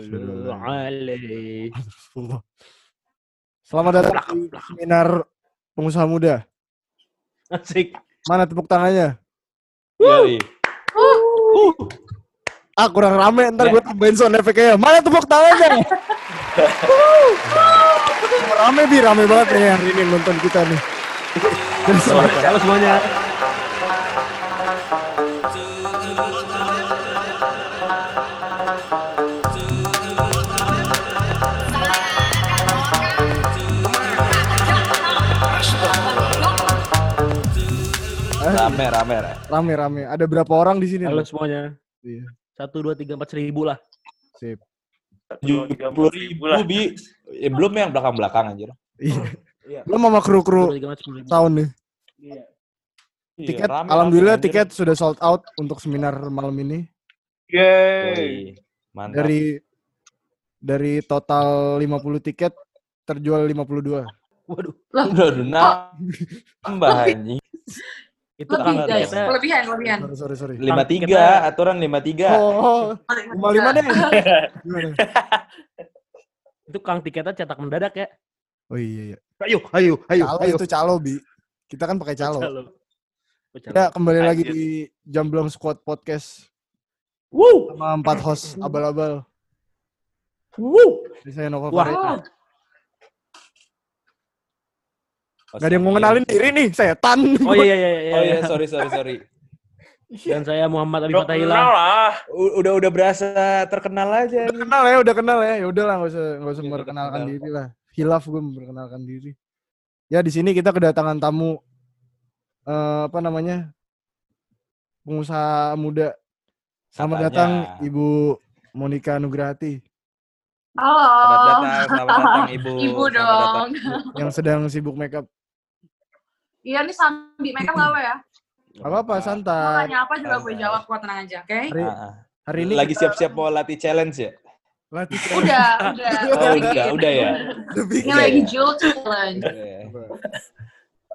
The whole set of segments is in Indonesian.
Alaihi. Selamat datang di seminar pengusaha muda. Asik. Mana tepuk tangannya? Yoi. Ah kurang rame, ntar gue tambahin sound efeknya. Mana tepuk tangannya? Rame bi, rame banget nih hari ini nonton kita nih. Halo semuanya. Rame, rame, rame. Rame rame. Ada berapa orang di sini? Halo semuanya. Iya. Satu, dua, tiga, empat seribu lah. Sip. Tujuh puluh ribu, Bi. Eh, belum yang belakang-belakang anjir. Iya. Iya. Lo sama kru-kru tahun nih. Iya. Iya, Tiket, rame, alhamdulillah rame, anjir. tiket sudah sold out untuk seminar malam ini. Mantap. Dari dari total 50 tiket terjual 52. Waduh. Udah, udah nambah anjing. Itu Lebih, kang guys. tiketnya. Kelebihan, kelebihan. Sorry sorry sorry. Lima tiga, Kita- aturan lima tiga. Oh, lima lima deh. Itu kang tiketnya cetak mendadak ya. Oh iya iya. Ayo, ayo, ayo, Calo ayo. itu calo bi. Kita kan pakai calo. Calo. Oh, calo. Ya kembali lagi Anjir. di Jamblang Squad Podcast Wuh. sama empat host abal-abal. Wuh. Jadi saya Nova Wah. Farid. Gak ada yang mau ngenalin diri nih, setan. Oh iya iya iya. iya. Oh iya, sorry, sorry, sorry. Dan saya Muhammad Ali Fatahila. lah. Udah udah berasa terkenal aja. Udah kenal ya, udah kenal ya. Ya udahlah, nggak usah nggak usah Iya, udah memperkenalkan kenal. diri lah. Hilaf gue memperkenalkan diri. Ya di sini kita kedatangan tamu eh, apa namanya pengusaha muda. Selamat Katanya. datang Ibu Monica Nugrahati Halo. Selamat datang, selamat datang Ibu. Ibu Selamat datang. dong. yang sedang sibuk makeup. Iya nih sambil makeup gak apa ya? Gak apa-apa, Mau santai. tanya apa juga gue jawab, kok tenang aja, oke? Hari, Ah, ah. hari ini Lagi siap-siap mau latih challenge ya? latih Udah, udah. Oh, udah, udah ya. Ini lagi Jewel Challenge. Oke.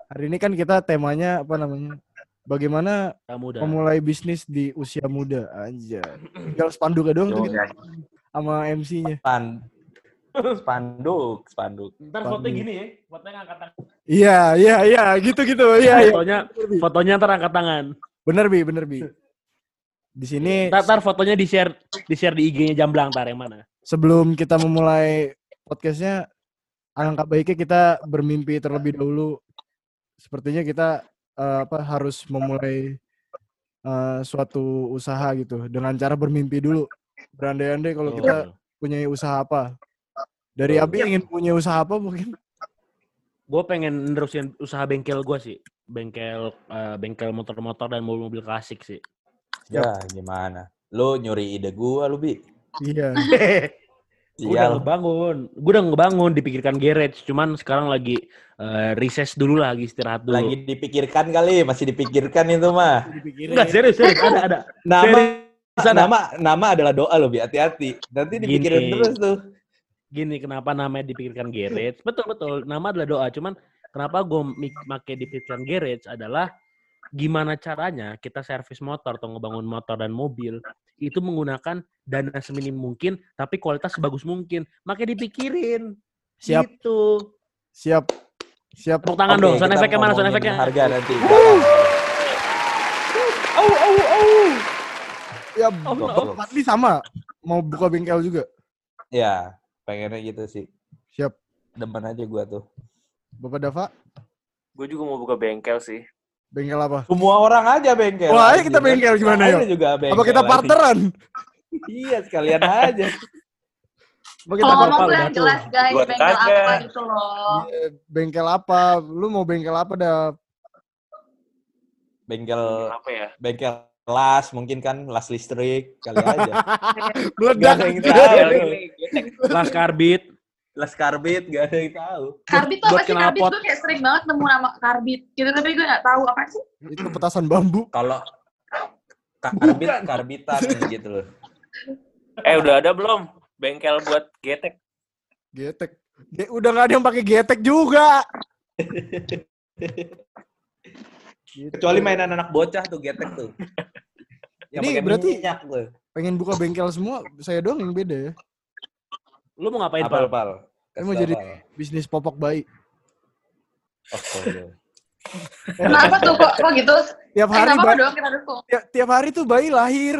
Hari ini kan kita temanya apa namanya? Bagaimana Kamu udah. memulai bisnis di usia muda aja. Tinggal spanduk doang tuh kita sama MC-nya. Span- spanduk, spanduk. Ntar fotonya gini ya. Fotonya ngangkat tangan. Iya, iya, iya, gitu-gitu. Iya, iya. Fotonya fotonya ntar angkat tangan. Bener bi, bener bi. Di sini Ntar, ntar fotonya di share di share di IG-nya Jamblang ntar yang mana? sebelum kita memulai podcastnya, alangkah baiknya kita bermimpi terlebih dahulu. Sepertinya kita eh, apa harus memulai eh, suatu usaha gitu dengan cara bermimpi dulu. Berandai-andai kalau kita punya usaha apa. Dari Abi ingin punya usaha apa mungkin? gue pengen nerusin usaha bengkel gue sih. Bengkel eh, bengkel motor-motor dan mobil-mobil klasik sih. Ya, gimana? Lu nyuri ide gua lu, Bi. Iya. Gue udah ngebangun, gue udah ngebangun dipikirkan garage, cuman sekarang lagi eh, recess dulu lah, lagi istirahat dulu. Lagi dipikirkan kali, masih dipikirkan itu mah. Enggak serius, serius ada ada. Nama Serius ada. nama nama adalah doa lo, Bi. Hati-hati. Nanti dipikirin Gini. terus tuh. Gini kenapa namanya dipikirkan garage? Betul betul, nama adalah doa, cuman kenapa gue make dipikirkan garage adalah gimana caranya kita servis motor atau ngebangun motor dan mobil itu menggunakan dana seminim mungkin tapi kualitas sebagus mungkin. Makanya dipikirin. Siap. Gitu. Siap. Siap. Tepuk tangan Oke, dong, sound efeknya mana sound efeknya? Harga nanti. Au au au. Ya, Oh, no. Sama. Mau buka bengkel juga. Ya, pengennya gitu sih. Siap. Demen aja gua tuh. Bapak Dava, Gue juga mau buka bengkel sih. bengkel apa? Semua orang aja bengkel. Wah, ayo kita bengkel gimana, Ayo yuk? juga bengkel. Apa kita partneran? Iya, sekalian aja. Apa kita Kalau ngomong yang tuh. jelas guys, Buat bengkel apa gitu loh. Iya, bengkel apa? Lu mau bengkel apa dah? Bengkel Apa ya? bengkel las mungkin kan las listrik kali aja. Gak Meledak. ada yang tahu. Las karbit. las karbit gak ada yang tahu. Karbit tuh apa Buat sih? Karbit gue kayak sering banget nemu nama karbit. Gitu, tapi gue gak tahu apa sih. Itu petasan bambu. Kalau karbit karbitan gitu loh. Eh udah ada belum? Bengkel buat getek. Getek. Ge- udah nggak ada yang pakai getek juga. Gitu. Kecuali mainan anak bocah tuh getek tuh. Ini berarti- minyak tuh. pengen buka bengkel semua, saya doang yang beda ya. Lu mau ngapain, Apa Pal? pal? Saya mau jadi bisnis popok bayi. Oh, Kenapa tuh kok, kok gitu? Tiap Eh, hari nggak apa-apa ba- dong, kita dukung. tiap, tiap hari tuh bayi lahir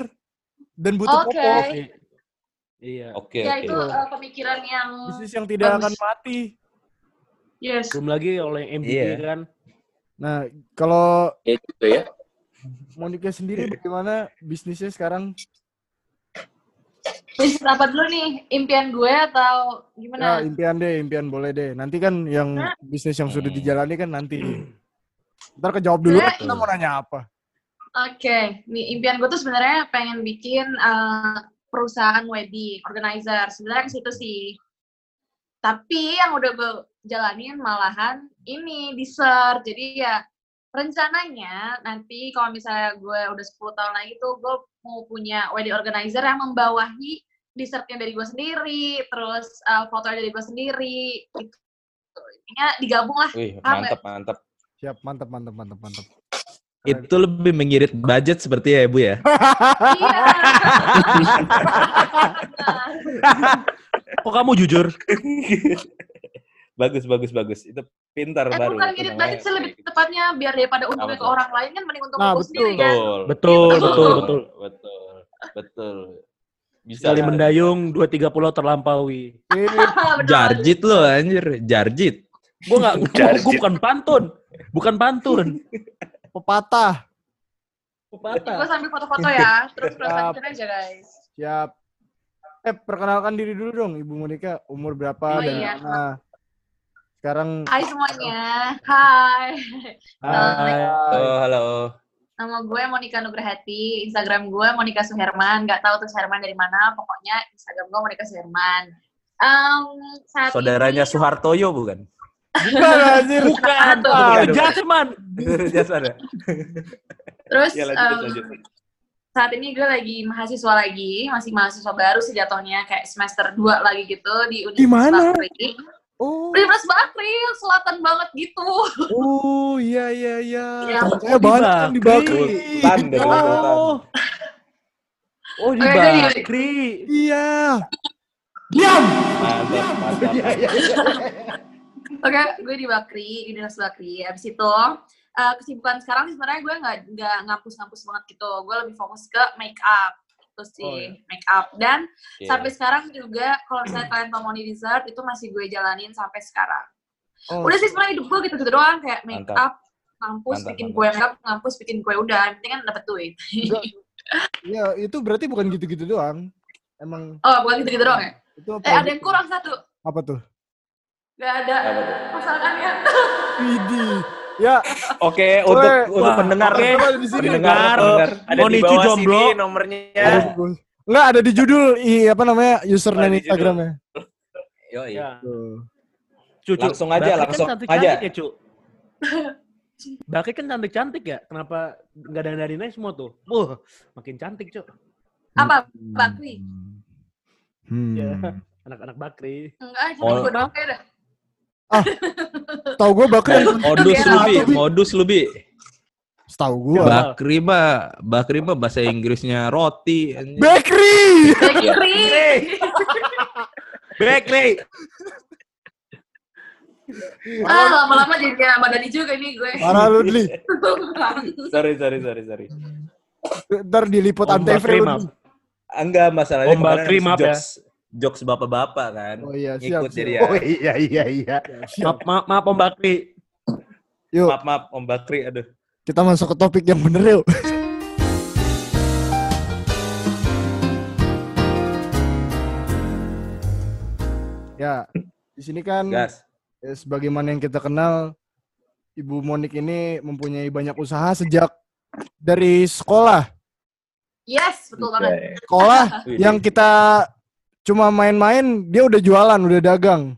dan butuh Oke. popok. Iya. Oke, Ya oke. itu eh, pemikiran yang Bisnis yang tidak Bagus. akan mati. yes. Belum lagi oleh MVP Iya. kan. Nah, kalau Ya gitu ya. Monica sendiri bagaimana bisnisnya sekarang? Bisnis apa dulu nih? Impian gue atau Ya, gimana? impian deh, impian boleh deh. Nanti kan yang bisnis yang sudah dijalani kan nanti. Ntar kejawab dulu, Sebenarnya- kita mau nanya apa? Oke, nih impian gue tuh sebenarnya pengen bikin eh, perusahaan wedding organizer. Sebenarnya ke situ sih. Tapi yang udah gue jalanin malahan ini dessert. Jadi ya rencananya nanti kalau misalnya gue udah 10 tahun lagi tuh gue mau punya wedding organizer yang membawahi dessertnya dari gue sendiri, terus eh, fotonya dari gue sendiri. Gitu. Intinya digabung lah. Wih, mantep, mantep. Siap, mantap, mantap, mantap, mantap. Itu lebih mengirit budget seperti ya, Bu ya? Iya. Kok kamu jujur? bagus, bagus, bagus. Itu pintar Eh, baru. bukan namanya. budget sih lebih tepatnya biar daripada untungnya Apa ke orang lain kan mending untuk Nah, aku betul. sendiri kan. Betul. Betul, Gitu. betul, betul. Betul. Betul. Bisa. Sekali mendayung, dua tiga pulau terlampaui. Jarjit lo anjir, jarjit. Gue nggak, gue bukan pantun, bukan pantun. pepatah. Pepatah. Gue sambil foto-foto ya, terus lanjutin aja guys. Siap. Eh, perkenalkan diri dulu dong, Ibu Monica. Umur berapa Oh, dan iya. mana? Sekarang Hai semuanya, hai. Hai. Oh, halo. Nama gue Monica Nugrahati, Instagram gue Monica Suherman. Gak tahu tuh Suherman dari mana, pokoknya Instagram gue Monica Suherman. Em, saat Saudaranya ini, Soehartoyo bukan? bukan anjir. Bukan. Jasman. Jasad ya? terus Ya, lanjut, em, lanjut. saat ini gue lagi mahasiswa lagi, masih mahasiswa baru sih jatuhnya, kayak semester 2 lagi gitu di Di mana? Oh, Universitas Bakri, selatan banget gitu. oh iya iya iya. Ya, oh, saya di banyak di Bakri. Sultan, Sultan. Oh. Oh, di Oke, jadi- Bakri. Iya. Mantap, mantap. Oke, gue di Bakri, di Dinas Bakri. Abis itu, eh, kesibukan sekarang sih sebenarnya gue nggak nggak ngampus-ngampus banget gitu. Gue lebih fokus ke make up. Terus sih, Oh, iya. make up. Dan Oke. sampai sekarang juga, kalau misalnya kalian mau money dessert, itu masih gue jalanin sampai sekarang. Oh, Udah sih sebenarnya hidup gue gitu-gitu doang. Kayak make Mantap. up, ngampus, Mantap, bikin mantap. kue make up, ngampus, bikin kue udah. Penting kan dapet duit. Iya, itu berarti bukan gitu-gitu doang. Emang oh, bukan gitu-gitu doang ya? itu apa? Eh, ada yang kurang satu. Apa tuh? Gak ada tuh? pasangannya. Widih. Ya, Oke, Boleh. untuk untuk Wah, pendengar. oke. Di sini. Pendengar, pendengar. Ada Mau di bawah jomblo? sini nomornya. Enggak ada di judul i apa namanya username judul. Instagramnya. Yo, Ya. Tuh. Cu, Cu. Langsung aja, Bakri langsung kan cantik aja. -cantik ya, Cu. Bakri kan cantik-cantik ya. Kenapa nggak ada dari semua tuh? Wah, makin cantik, Cu. Apa? Bakri? Hmm. Ya. Anak-anak Bakri. Enggak, cuma Oh. gue doang kayak dah. Tahu gue Bakri yang Modus Iya. lu, Bi. Modus lu, Bi. Tahu gue. Bakri mah, Bakri mah bahasa Inggrisnya roti. Bakery. Bakri. Bakri. Ah, lama-lama jadi kayak Madani juga nih gue. Parah lu, Dli. Sorry, sorry, sorry, sorry. Ntar diliput Om antv Bakri, lu. Enggak, masalahnya Om kemarin Bakri, maaf ya. Jokes, bapak-bapak kan. Oh iya, siap. Ngikut jadi siap. ya. Oh iya, iya, iya. Maaf, maaf, maaf Om Bakri. Yuk, Maaf, maaf, Om Bakri, aduh. kita masuk ke topik yang bener yuk. ya, di sini kan Gas. ya, sebagaimana yang kita kenal, Ibu Monik ini mempunyai banyak usaha sejak dari sekolah. Yes, betul banget. Sekolah yang kita cuma main-main, dia udah jualan, udah dagang.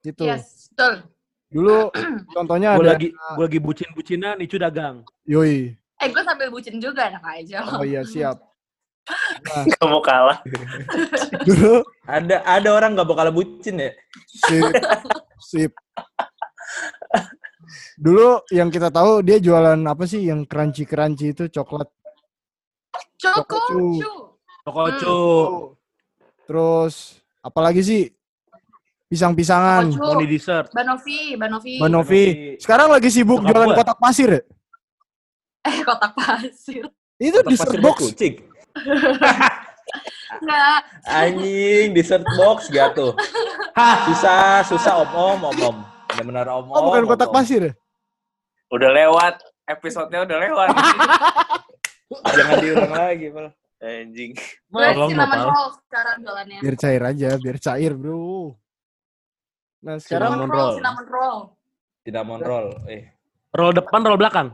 Gitu. Yes, betul. Dulu contohnya Gue ada lagi gue lagi bucin-bucinan, Icu dagang. Yoi. Eh, gue sambil bucin juga enak aja. Oh iya, siap. Nah, Kamu kalah. dulu Ada ada orang nggak bakal bucin ya? sip. Sip. Dulu yang kita tahu dia jualan apa sih yang crunchy-crunchy itu coklat. Choco Choco. Chu. Terus apalagi sih pisang-pisangan. Di dessert. Banovi, Banovi. Banovi. Sekarang lagi sibuk Nyokap jualan gua. kotak pasir ya? Eh, kotak pasir. Itu Kotak dessert pasir box. kucing. Enggak. Anjing, dessert box gak tuh? Susah, susah om-om, om-om. Benar-benar om-om. Oh, bukan kotak om-om. pasir ya? Udah lewat. Episode-nya udah lewat. Jangan diulang lagi, Mal. Anjing. Cinnamon Nopal. roll sekarang jualannya. Biar cair aja, biar cair, bro. Nah, sekarang Cinnamon roll, roll. cinnamon roll. Cinnamon roll. Eh, Roll depan, roll belakang.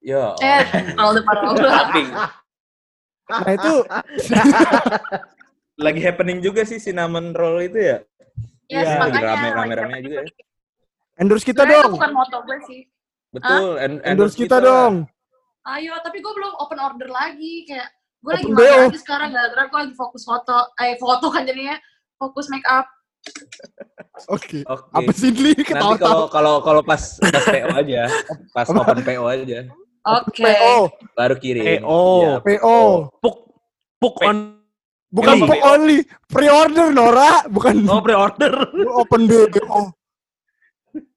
yo. Eh, roll depan roll belakang. Nah itu Lagi happening juga sih cinnamon roll itu ya. Iya, lagi makanya. rame- lagi rame-rame rame. juga ya. endorse kita Sebenarnya dong. bukan moto gue sih. Betul. en- Endorse kita dong. Ayo, tapi gue belum open order lagi. Kayak gue lagi BO. aja sekarang. Gara-gara gue lagi fokus foto. Eh, foto kan jadinya. Fokus make up. Oke. Oke. Apa sih Li? Nanti kalau kalau kalau pas pas PO aja, pas open PO aja, Oke. PO, baru kirim. PO. Iya, PO. Puk, puk on. Bukan book only, pre-order Nora, bukan Oh, pre-order. open BO,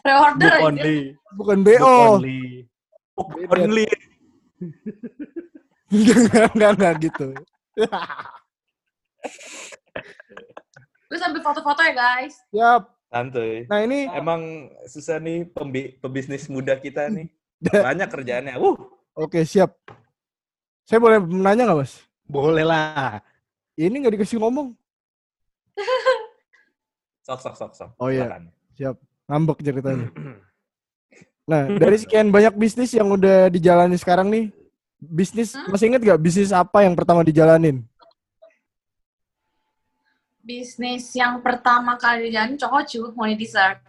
Pre-order Book only. bukan Book BO. only. Book only. Enggak, enggak, enggak gitu. Gue sambil foto-foto ya guys. Siap. Santuy. Nah ini Emang susah nih pembi- pebisnis muda kita nih. Banyak kerjaannya. Uh, oke siap. Saya boleh menanya nggak mas? Boleh lah. Ini nggak dikasih ngomong. sok sok sok sok. Oh, iya. Siap. Ngambek ceritanya. Nah dari sekian banyak bisnis yang udah dijalani sekarang nih, bisnis Hmm? masih inget gak bisnis apa yang pertama dijalanin? Bisnis yang pertama kali dijalanin Cokocu, mau dessert.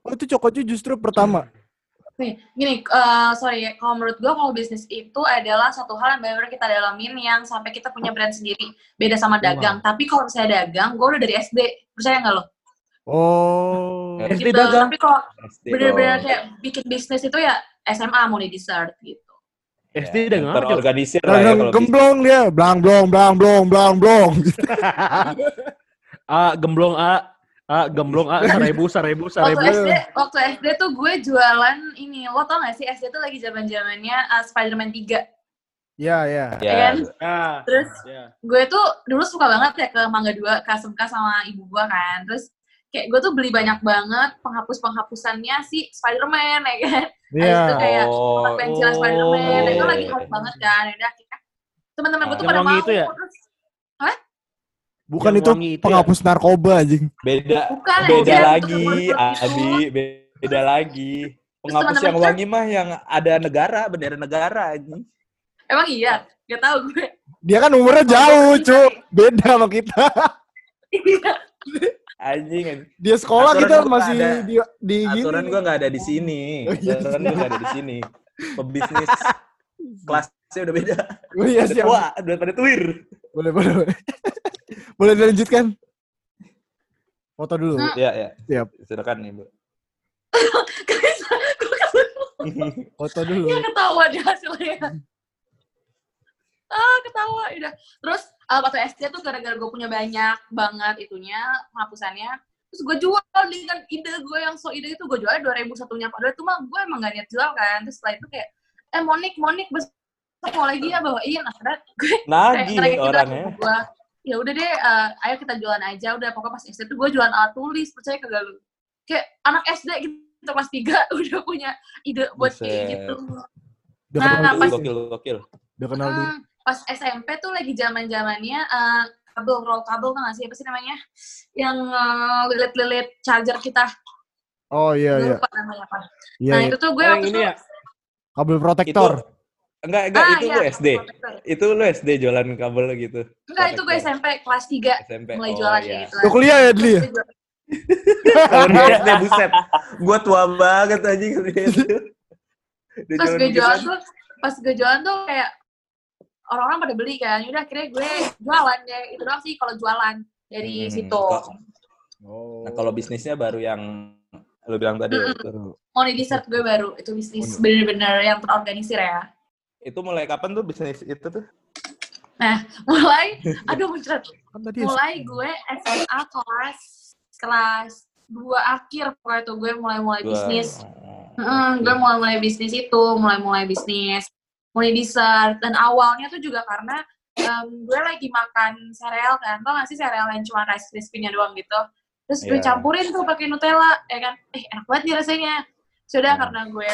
Oh itu Cokocu justru pertama. Nih, gini, eh, sorry ya, kalau menurut gue kalau bisnis itu adalah satu hal yang benar-benar kita dalamin yang sampai kita punya brand sendiri. Beda sama dagang. Tapi kalau misalnya dagang, gue udah dari SD. Percaya nggak lo? Oh. SD Gitu. dagang. Tapi kalau SD bener-bener kayak bikin bisnis itu ya SMA mau di dessert gitu. SD Ya, yang apa, Cok? terorganisir lah ya kalau gemblong dia, blang blong, blang blong, blang blong. A, gemblong A. A, gemblong A, seribu, seribu, Waktu seribu. SD, waktu SD tuh gue jualan ini. Lo tau gak sih SD tuh lagi zaman-zamannya uh, Spider-Man 3. Ya ya. Ya, Ya kan? Ya, Terus ya. gue tuh dulu suka banget ya ke Mangga 2, ke SMK sama ibu gue kan. Terus kayak gue tuh beli banyak banget penghapus-penghapusannya si Spider-Man ya kan. Habis Iya. itu kayak Oh, pensil oh. Spider-Man. Dan itu lagi Iya. hype banget kan. Udah akhirnya teman-teman gue tuh pada mau. itu ya? Terus, Bukan Yang itu ya? penghapus narkoba anjing. beda bukan beda anjir, lagi. Abi, be- beda lagi. Penghapus yang wangi mah yang ada negara, bendera negara anjing. Emang iya? Gak tau gue. Dia kan umurnya jauh, cu. Beda sama kita. Anjing. Dia sekolah Aturan kita gua masih ada. di di gini. Aturan gua nggak ada di sini. Oh, iya. Aturan gua nggak ada di sini. Pebisnis kelasnya udah beda. Oh iya siap. Wah, udah pada tuir. Boleh, boleh. boleh. boleh dilanjutkan? Foto dulu. Hmm. Ya, ya. Siap. Silakan nih, Bu. Gue Foto dulu. Iya ketawa di hasilnya. Ah, ketawa. Udah. Terus uh, waktu SD tuh gara-gara gue punya banyak banget itunya, penghapusannya. Terus gue jual dengan ide gue yang so ide itu gue jual dua ribu satunya. Padahal itu mah gue emang gak niat jual kan. Terus setelah itu kayak, eh Monik, Monik, besok mau lagi ya bawain. Akhirnya gue Nagih kayak gitu orangnya. gue. Ya udah deh, uh, ayo kita jualan aja. Udah pokoknya pas SD tuh gue jualan alat tulis. Percaya kagak lu? Kayak anak SD gitu kelas 3 udah punya ide buat kayak gitu. Udah Nah, kenal pas- dulu. Gokil, gokil. Udah kenal dulu. Hmm, pas SMP tuh lagi zaman zamannya uh, kabel roll kabel kan nggak sih apa sih namanya yang uh, lilit-lilit charger kita Oh iya Gue iya. lupa namanya apa Iya. nah iya. itu tuh gue Oh, yang waktu ini itu ya? Kabel Itu protektor. enggak enggak ah, itu iya, lu SD. Itu lu SD jualan kabel gitu. enggak itu gue. SMP kelas 3 SMP. mulai oh, jualan iya. gitu Udah kuliah ya Dli ya? Kalau di SD buset. Gua tua banget SD. Udah pas gue jualan begitu. tuh pas gue jualan tuh kayak orang-orang pada beli kan. Yaudah akhirnya gue jualan deh itu doang sih kalau jualan dari Hmm, situ. kok- Oh. Nah, kalau bisnisnya baru yang lu bilang tadi ya, baru. mau di dessert gue baru. Itu bisnis bener-bener yang terorganisir ya. Itu mulai kapan tuh bisnis itu tuh? mulai aduh muncrat. Kan tadi mulai gue SMA kelas kelas dua akhir pokoknya tuh gue mulai-mulai Gua- bisnis. Mm, gue mulai-mulai bisnis itu, mulai-mulai bisnis, mulai dessert. Dan awalnya tuh juga karena em, gue lagi makan sereal kan, tau gak sih sereal yang cuma rice crispy-nya doang gitu. Terus gue Iya. campurin tuh pakai Nutella, ya kan, eh enak banget nih rasanya. Sudah Hmm. karena gue,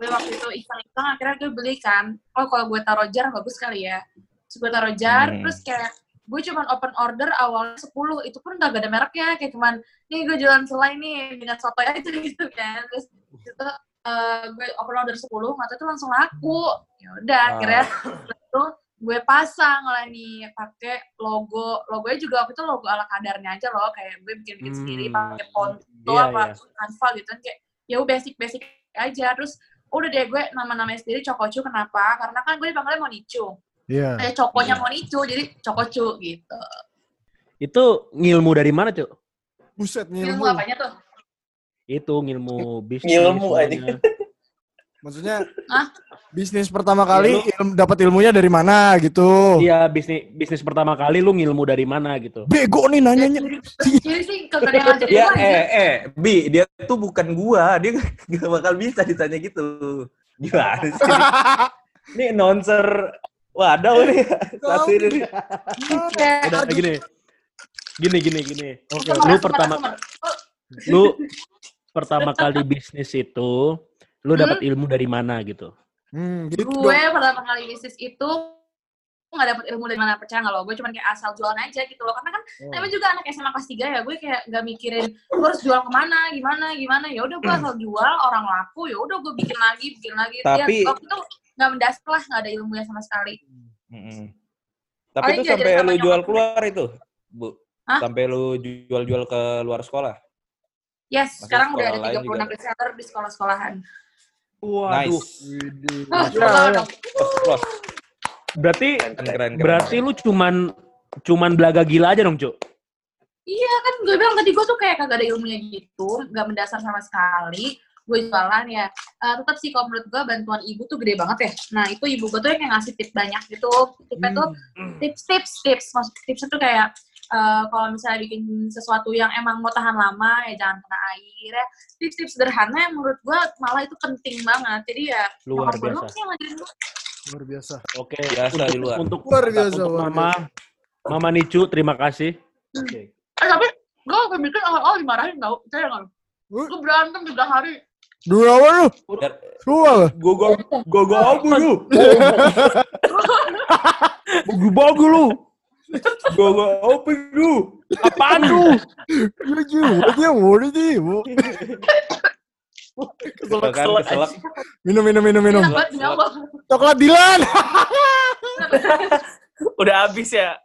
gue waktu itu iseng-iseng akhirnya gue beli kan, oh kalau gue taruh jar bagus kali ya. Terus gue taruh jar, Hmm. terus kayak gue cuman open order awalnya 10, itu pun gak ada mereknya, kayak cuman, nih gue jualan selai nih, dengan soto aja gitu kan. Terus itu eh, gue open order 10, nggak tahu itu langsung laku. Ya udah, Ah. akhirnya itu gue pasang lah nih pakai logo logonya juga waktu itu logo ala kadarnya aja loh kayak gue bikin bikin sendiri Hmm. pakai font Iya, apa iya. Canva gitu kan kayak ya udah basic basic aja terus udah deh gue nama-namanya sendiri Cokocu kenapa karena kan gue dipanggilnya Monicu Iya. kayak Cokonya Monicu jadi Cokocu gitu Itu ngilmu dari mana, Cuk? Buset ilmu ngilmu. apanya tuh Itu ngilmu bisnis. Ngilmu semuanya. Maksudnya Hah? bisnis pertama kali Iya, ilmu, dapat ilmunya dari mana gitu. Iya, bisnis bisnis pertama kali lu ngilmu dari mana gitu. Bego nih nanyanya. gue eh eh Bi, dia tuh bukan gua, dia gak bakal bisa ditanya gitu. Gimana sih? Ini announcer Waduh nih, satu ini Udah gini. Gini gini gini. Oke. sumber, Lu pertama sumber. Oh, lu pertama kali bisnis itu lu dapat ilmu dari mana gitu? Hmm, gitu gue dong. pertama kali bisnis itu nggak dapet ilmu dari mana percaya nggak lo gue cuma kayak asal jualan aja gitu loh karena kan Oh. namanya juga anak SMA kelas 3 ya gue kayak nggak mikirin gue harus jual ke mana gimana gimana ya udah gue asal jual orang laku ya udah gue bikin lagi bikin lagi Tapi- ya, waktu itu nggak mendasar lah nggak ada ilmunya sama sekali Mm-mm. Tapi Paling itu sampai lu jual keluar itu, Bu. Hah? Sampai lu jual-jual ke luar sekolah. Yes Masih sekarang udah ada sekolah lain 36 juga. reseller di sekolah-sekolahan Nice. Oh, Ya, ya. Close, close. Berarti Keren, keren, keren. berarti lu cuman cuman belaga gila aja dong, Cuk. Iya kan gue bilang tadi gue tuh kayak kagak ada ilmunya gitu, nggak mendasar sama sekali. Gue jualan ya, Eh, tetap sih kalau menurut gue bantuan ibu tuh gede banget ya. Nah itu ibu gue tuh yang ngasih tips banyak gitu. Tipsnya tuh tips-tips, tips. Maksud tipsnya tuh kayak eh, kalau misalnya bikin sesuatu yang emang mau tahan lama ya jangan kena air ya. Tips-tips sederhana yang menurut gue malah itu penting banget. Jadi ya Luar biasa. sih. Luar biasa. Oke. Biasa untuk, di luar. Untuk Luar biasa, untuk luar Mama Mama Nicu, terima kasih. Oke. Eh tapi gue waktu bikin awal-awal dimarahin tau. Saya nggak? Huh? Gue berantem tiga hari. Dua apa lu? Dua. Gogo gogo apa lu? Bagus lu. Gogo apa lu? Apaan lu? Lucu. Dia murid sih. Bu. Kesel keselak. Minum, minum, minum, minum. Coklat Dilan. Udah habis ya.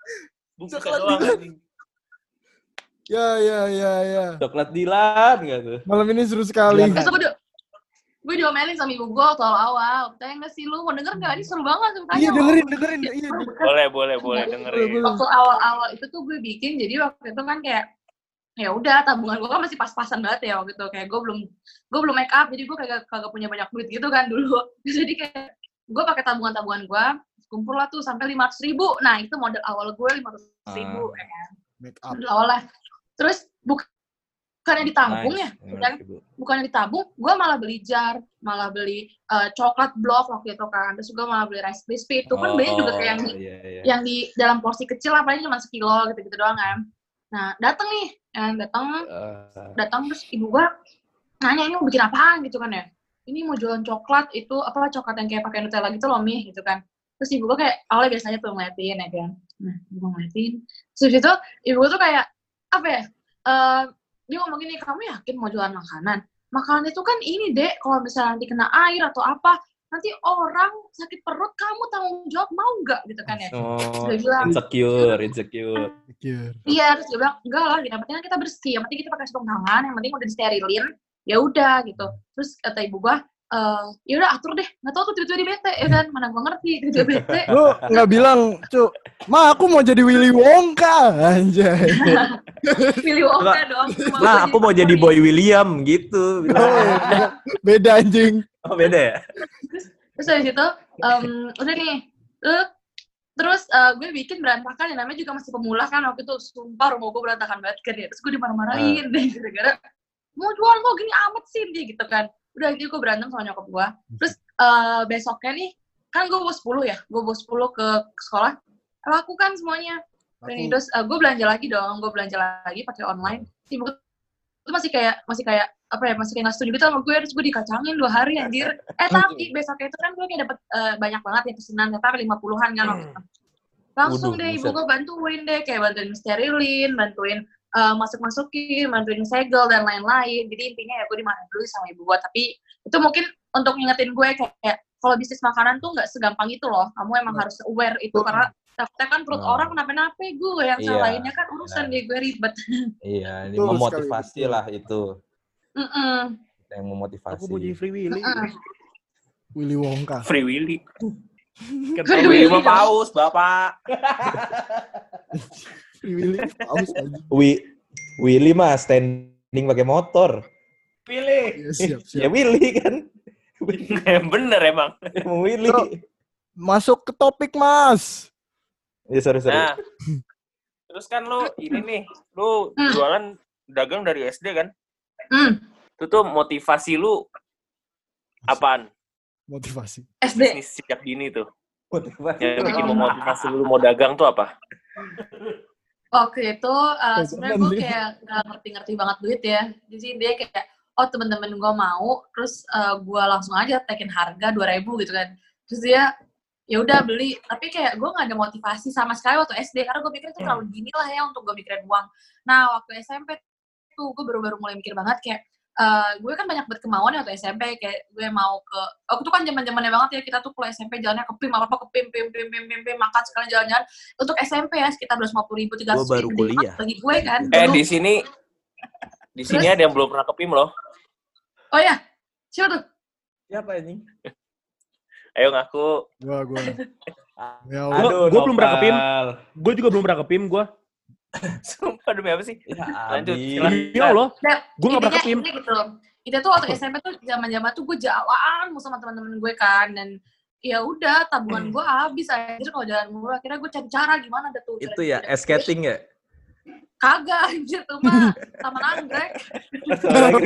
Buka Coklat doang. Ya, ya, ya, ya. Coklat Dilan gitu. Malam ini seru sekali. Terus gue di- gue diomelin sama ibu gue waktu awal-awal. Tanya nggak sih lu mau denger nggak? Ini seru banget ceritanya. Iya, dengerin, dengerin. Iya, dengerin. Boleh, boleh, boleh Boleh, dengerin. boleh. Waktu awal-awal itu tuh gue bikin, jadi waktu itu kan kayak ya udah tabungan gue kan masih pas-pasan banget ya waktu itu kayak gue belum gue belum make up jadi gue kagak kagak punya banyak duit gitu kan dulu jadi kayak gue pakai tabungan-tabungan gue kumpul lah tuh sampai lima ribu nah itu modal awal gue lima ribu Ah. ya kan Make up. modal awal lah terus buk- bukannya ditabung ya Nice. kan bukannya ditabung, gue malah beli jar, malah beli eh, coklat blok waktu itu kan, terus gue malah beli rice crispy itu kan belinya juga kayak yang di, iya, iya. yang di dalam porsi kecil lah, paling cuma sekilo gitu-gitu doang kan. Nah dateng nih, yang dateng Eh, datang terus ibu gue nanya ini mau bikin apaan gitu kan ya. Ini mau jualan coklat itu apa coklat yang kayak pakai Nutella gitu loh mi gitu kan. Terus ibu gue kayak awalnya biasanya tuh ngeliatin ya kan. Nah ibu ngeliatin. Terus itu ibu gue tuh kayak apa ya? eh dia ngomong gini, kamu yakin mau jualan makanan? Makanan itu kan ini dek, kalau misalnya nanti kena air atau apa, nanti orang sakit perut, kamu tanggung jawab mau nggak gitu kan ya? Oh, Dia bilang, insecure, insecure. Iya, terus dia bilang, enggak lah, yang penting kan kita bersih, yang penting kita pakai sarung tangan, yang penting udah disterilin, ya udah gitu. Terus kata ibu gua, eh ya udah atur deh, nggak tahu tuh tiba-tiba di bete, ya kan, mana gua ngerti, tiba-tiba bete. Lu nggak bilang, cu, ma aku mau jadi Willy Wonka, anjay. Pilih Wonka dong. cuma Nah, gua aku mau jadi. Boy William gitu. Oh, iya. Beda anjing. Oh, beda ya? Terus habis itu, em, udah nih, eh, terus eh, gue bikin berantakan, yang namanya juga masih pemula kan, waktu itu sumpah rumah gue berantakan banget kan ya. Terus gue dimarah-marahin deh, gara-gara mau jual kok gini amat sih dia gitu kan udah gitu gue berantem sama nyokap gue terus eh, besoknya nih kan gue bawa 10 ya? Gue bawa 10 ke sekolah. Lakukan semuanya. Aku- terus gue belanja lagi dong. Gue belanja lagi pakai online. Ibu itu masih kayak masih kayak apa ya masih kayak nggak setuju gitu sama gue terus gue dikacangin dua hari anjir. Eh tapi besoknya itu kan gue kayak dapet eh, banyak banget ya pesanan. Ternyata lima puluhan kan itu. langsung Waduh, deh ibu gue bantuin deh. Kayak bantuin sterilin bantuin eh, masuk masukin bantuin segel dan lain-lain jadi intinya ya gue dimarahin dulu sama ibu gue tapi itu mungkin untuk ngingetin gue kayak, kalau bisnis makanan tuh nggak segampang itu loh kamu emang harus aware itu karena takutnya kan perut Hmm. orang kenapa-napa gue yang Iya, salahinnya kan urusan benar. deh gue ribet Iya, ini Betul memotivasi lah itu. Mm-mm. Yang memotivasi. Aku mau jadi Free Willy. Mm-mm. Willy Wonka. Free Willy. Free Willy. Willy mah paus, Bapak. Free Willy paus aja. Wi Willy mah standing pakai motor. Pilih. Ya, siap, Ya siap. Willy kan. Bener emang. Emang Willy. Bro. Masuk ke topik, Mas. Ya sorry sorry. Nah, terus kan lu ini nih, lu Hmm. jualan dagang dari SD kan? Hmm, Itu tuh motivasi lu apaan? Motivasi. SD Bisnis sejak dini tuh. Motivasi. Yang bikin memotivasi lu mau dagang tuh apa? Waktu itu uh, sebenarnya gue kayak nggak ngerti-ngerti banget duit ya. Jadi dia kayak oh temen-temen gue mau, terus uh, gue langsung aja tekin harga 2000 gitu kan. Terus dia ya udah beli, tapi kayak gue nggak ada motivasi sama sekali waktu SD karena gue pikir itu terlalu dini lah ya untuk gue mikirin uang. Nah waktu SMP tuh gue baru-baru mulai mikir banget kayak uh, gue kan banyak banget kemauan ya waktu SMP kayak gue mau ke waktu itu kan zaman zamannya banget ya kita tuh kalau SMP jalannya ke PIM apa apa ke PIM PIM PIM PIM PIM, PIM makan sekalian jalan-jalan untuk SMP ya sekitar 250 ribu tiga Gua baru kuliah. bagi gue kan Eh dulu. di sini di sini Terus? ada yang belum pernah ke PIM loh. oh ya siapa tuh Siapa ini? Ayo ngaku. Gua, gua. Ya, gua belum pernah ke PIM. Gue juga belum pernah ke PIM gue. Sumpah demi apa sih? Ya, Lanjut. Iya loh. Nah, Gue gak pernah intinya gitu itu tuh waktu SMP tuh zaman-zaman tuh gue jalan mulu sama teman-teman gue kan dan ya udah tabungan gue habis aja kalau jalan mulu akhirnya gue cari cara gimana ada tuh Itu ya, skating ya? kagak anjir tuh mah taman anggrek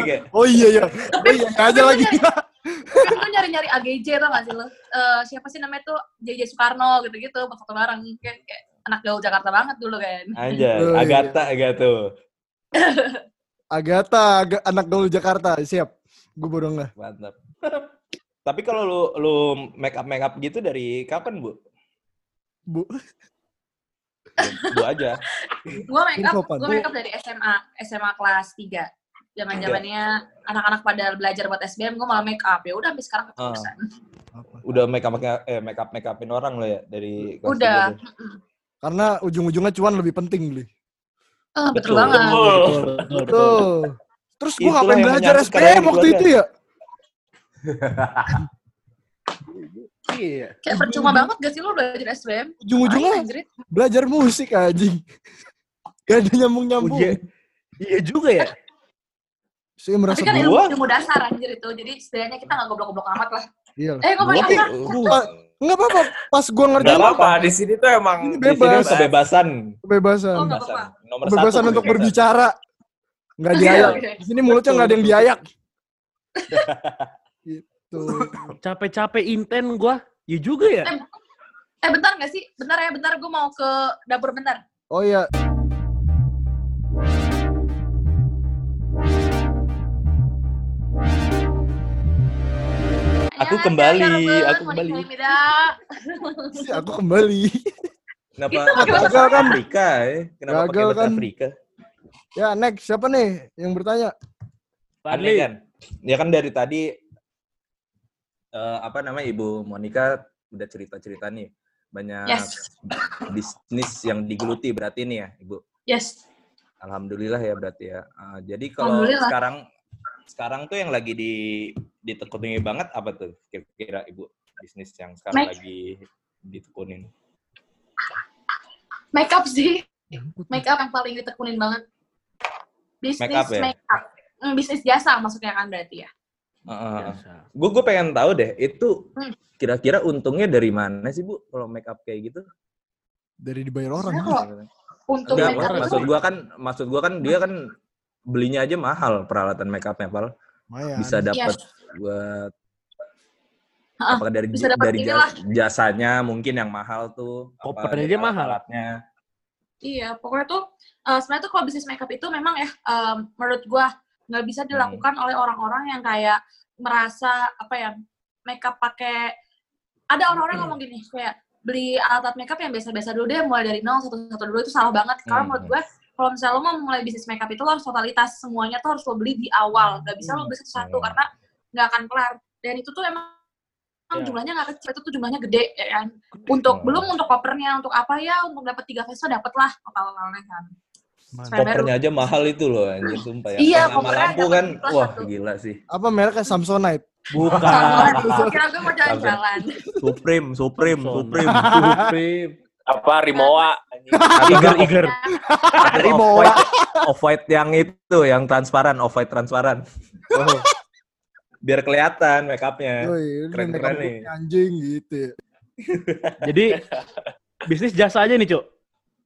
kayak, Oh iya iya. Oh iya aja lagi. kan gue nyari-nyari AGJ tau gak sih lo Eh, siapa sih namanya tuh JJ Soekarno gitu-gitu foto bareng kayak, kayak anak gaul Jakarta banget dulu kan Anjay, Oh, iya. Agatha gitu. Agatha, Aga- anak gaul Jakarta. Siap. Gue baru nggak. Mantap. Tapi kalau lu lu make up make up gitu dari kapan, Bu? Bu. Bu aja. gue make up gue make up dari SMA SMA kelas 3 zaman zamannya anak-anak pada belajar buat SBM gue malah make up ya udah sampai sekarang keterusan Apa? Udah make up eh make up make upin orang lo ya dari kelas udah tiga. Karena ujung-ujungnya cuan lebih penting, Bli. Eh, betul, Betul. banget Betul. Tuh. Terus gue ngapain belajar SPM waktu itu ya? Iya. kayak percuma banget gak sih lo belajar SBM Ujung-ujungnya belajar musik anjing. Gak ada nyambung-nyambung. Ujian. Iya juga ya. Saya merasa tapi kan ilmu, gua- ilmu dasar anjir itu jadi setidaknya kita gak goblok-goblok amat lah Iya. eh gue Gua apa Gua- Enggak apa-apa. Pas gue ngerti Gak apa-apa, di sini tuh emang Ini Di sini bebas. kebebasan. kebebasan. Oh, Kebebasan. apa-apa. Nomor Kebebasan satu untuk kebebasan. berbicara. Nggak Oke, diayak. Di sini mulutnya nggak ada yang diayak. gitu. Capek-capek inten gue. Iya juga ya. eh bentar gak sih bentar ya bentar gue mau ke dapur bentar Oh iya. Aku kembali, aku kembali. aku kembali. Kenapa eh? gagal kan? Afrika. Kenapa gagal kan? Afrika? Ya, next siapa nih yang bertanya? Fadli kan. Ya kan dari tadi uh, apa namanya Ibu Monica udah cerita-cerita nih banyak yes. bisnis yang digeluti berarti nih ya Ibu. Yes. Alhamdulillah ya berarti ya. Uh, jadi kalau sekarang sekarang tuh yang lagi di ditekuni banget apa tuh kira-kira Ibu bisnis yang sekarang Make- lagi ditekunin? make up sih make up yang paling ditekunin banget bisnis Make up ya? make up Hmm, bisnis jasa maksudnya kan berarti ya Biasa. Gue gue pengen tahu deh itu Hmm. kira-kira untungnya dari mana sih Bu kalau make up kayak gitu? Dari dibayar orang. Enggak, make up maksud gua kan maksud gua kan dia kan belinya aja mahal peralatan make upnya pal bisa Iya. dapat buat Heeh, apakah dari bisa dari ini ja- lah. jasanya mungkin yang mahal tuh apa Kopernya dari aja mahal. alat-alatnya. Iya, pokoknya tuh eh, sebenarnya tuh kalau bisnis makeup itu memang ya em, menurut gua nggak bisa dilakukan oleh orang-orang yang kayak merasa apa ya makeup pakai ada orang-orang ngomong gini kayak beli alat makeup yang biasa-biasa dulu deh mulai dari nol satu satu dulu itu salah banget karena Hmm. menurut gue kalau misalnya lo mau mulai bisnis makeup itu lo harus totalitas semuanya tuh harus lo beli di awal nggak bisa lo beli satu-satu Hmm. karena nggak akan kelar dan itu tuh emang Ya. jumlahnya nggak kecil itu tuh jumlahnya gede ya kan untuk Hmm. belum untuk kopernya untuk apa ya untuk dapat tiga peso dapat lah total-totalnya kan. Kopernya aja mahal itu loh anjir sumpah ya. Iya, Sama kopernya lampu kan. Wah, satu. gila sih. Apa mereknya Samsonite? Bukan. kira gue mau jalan-jalan Supreme, Supreme. Supreme. Supreme. Apa Rimowa? Iger, Iger. Tapi off-white, off-white yang itu, yang transparan, off-white transparan. Oh. Biar kelihatan make upnya. Keren-keren makeup nih. Anjing gitu ya. Jadi bisnis jasa aja nih, Cuk.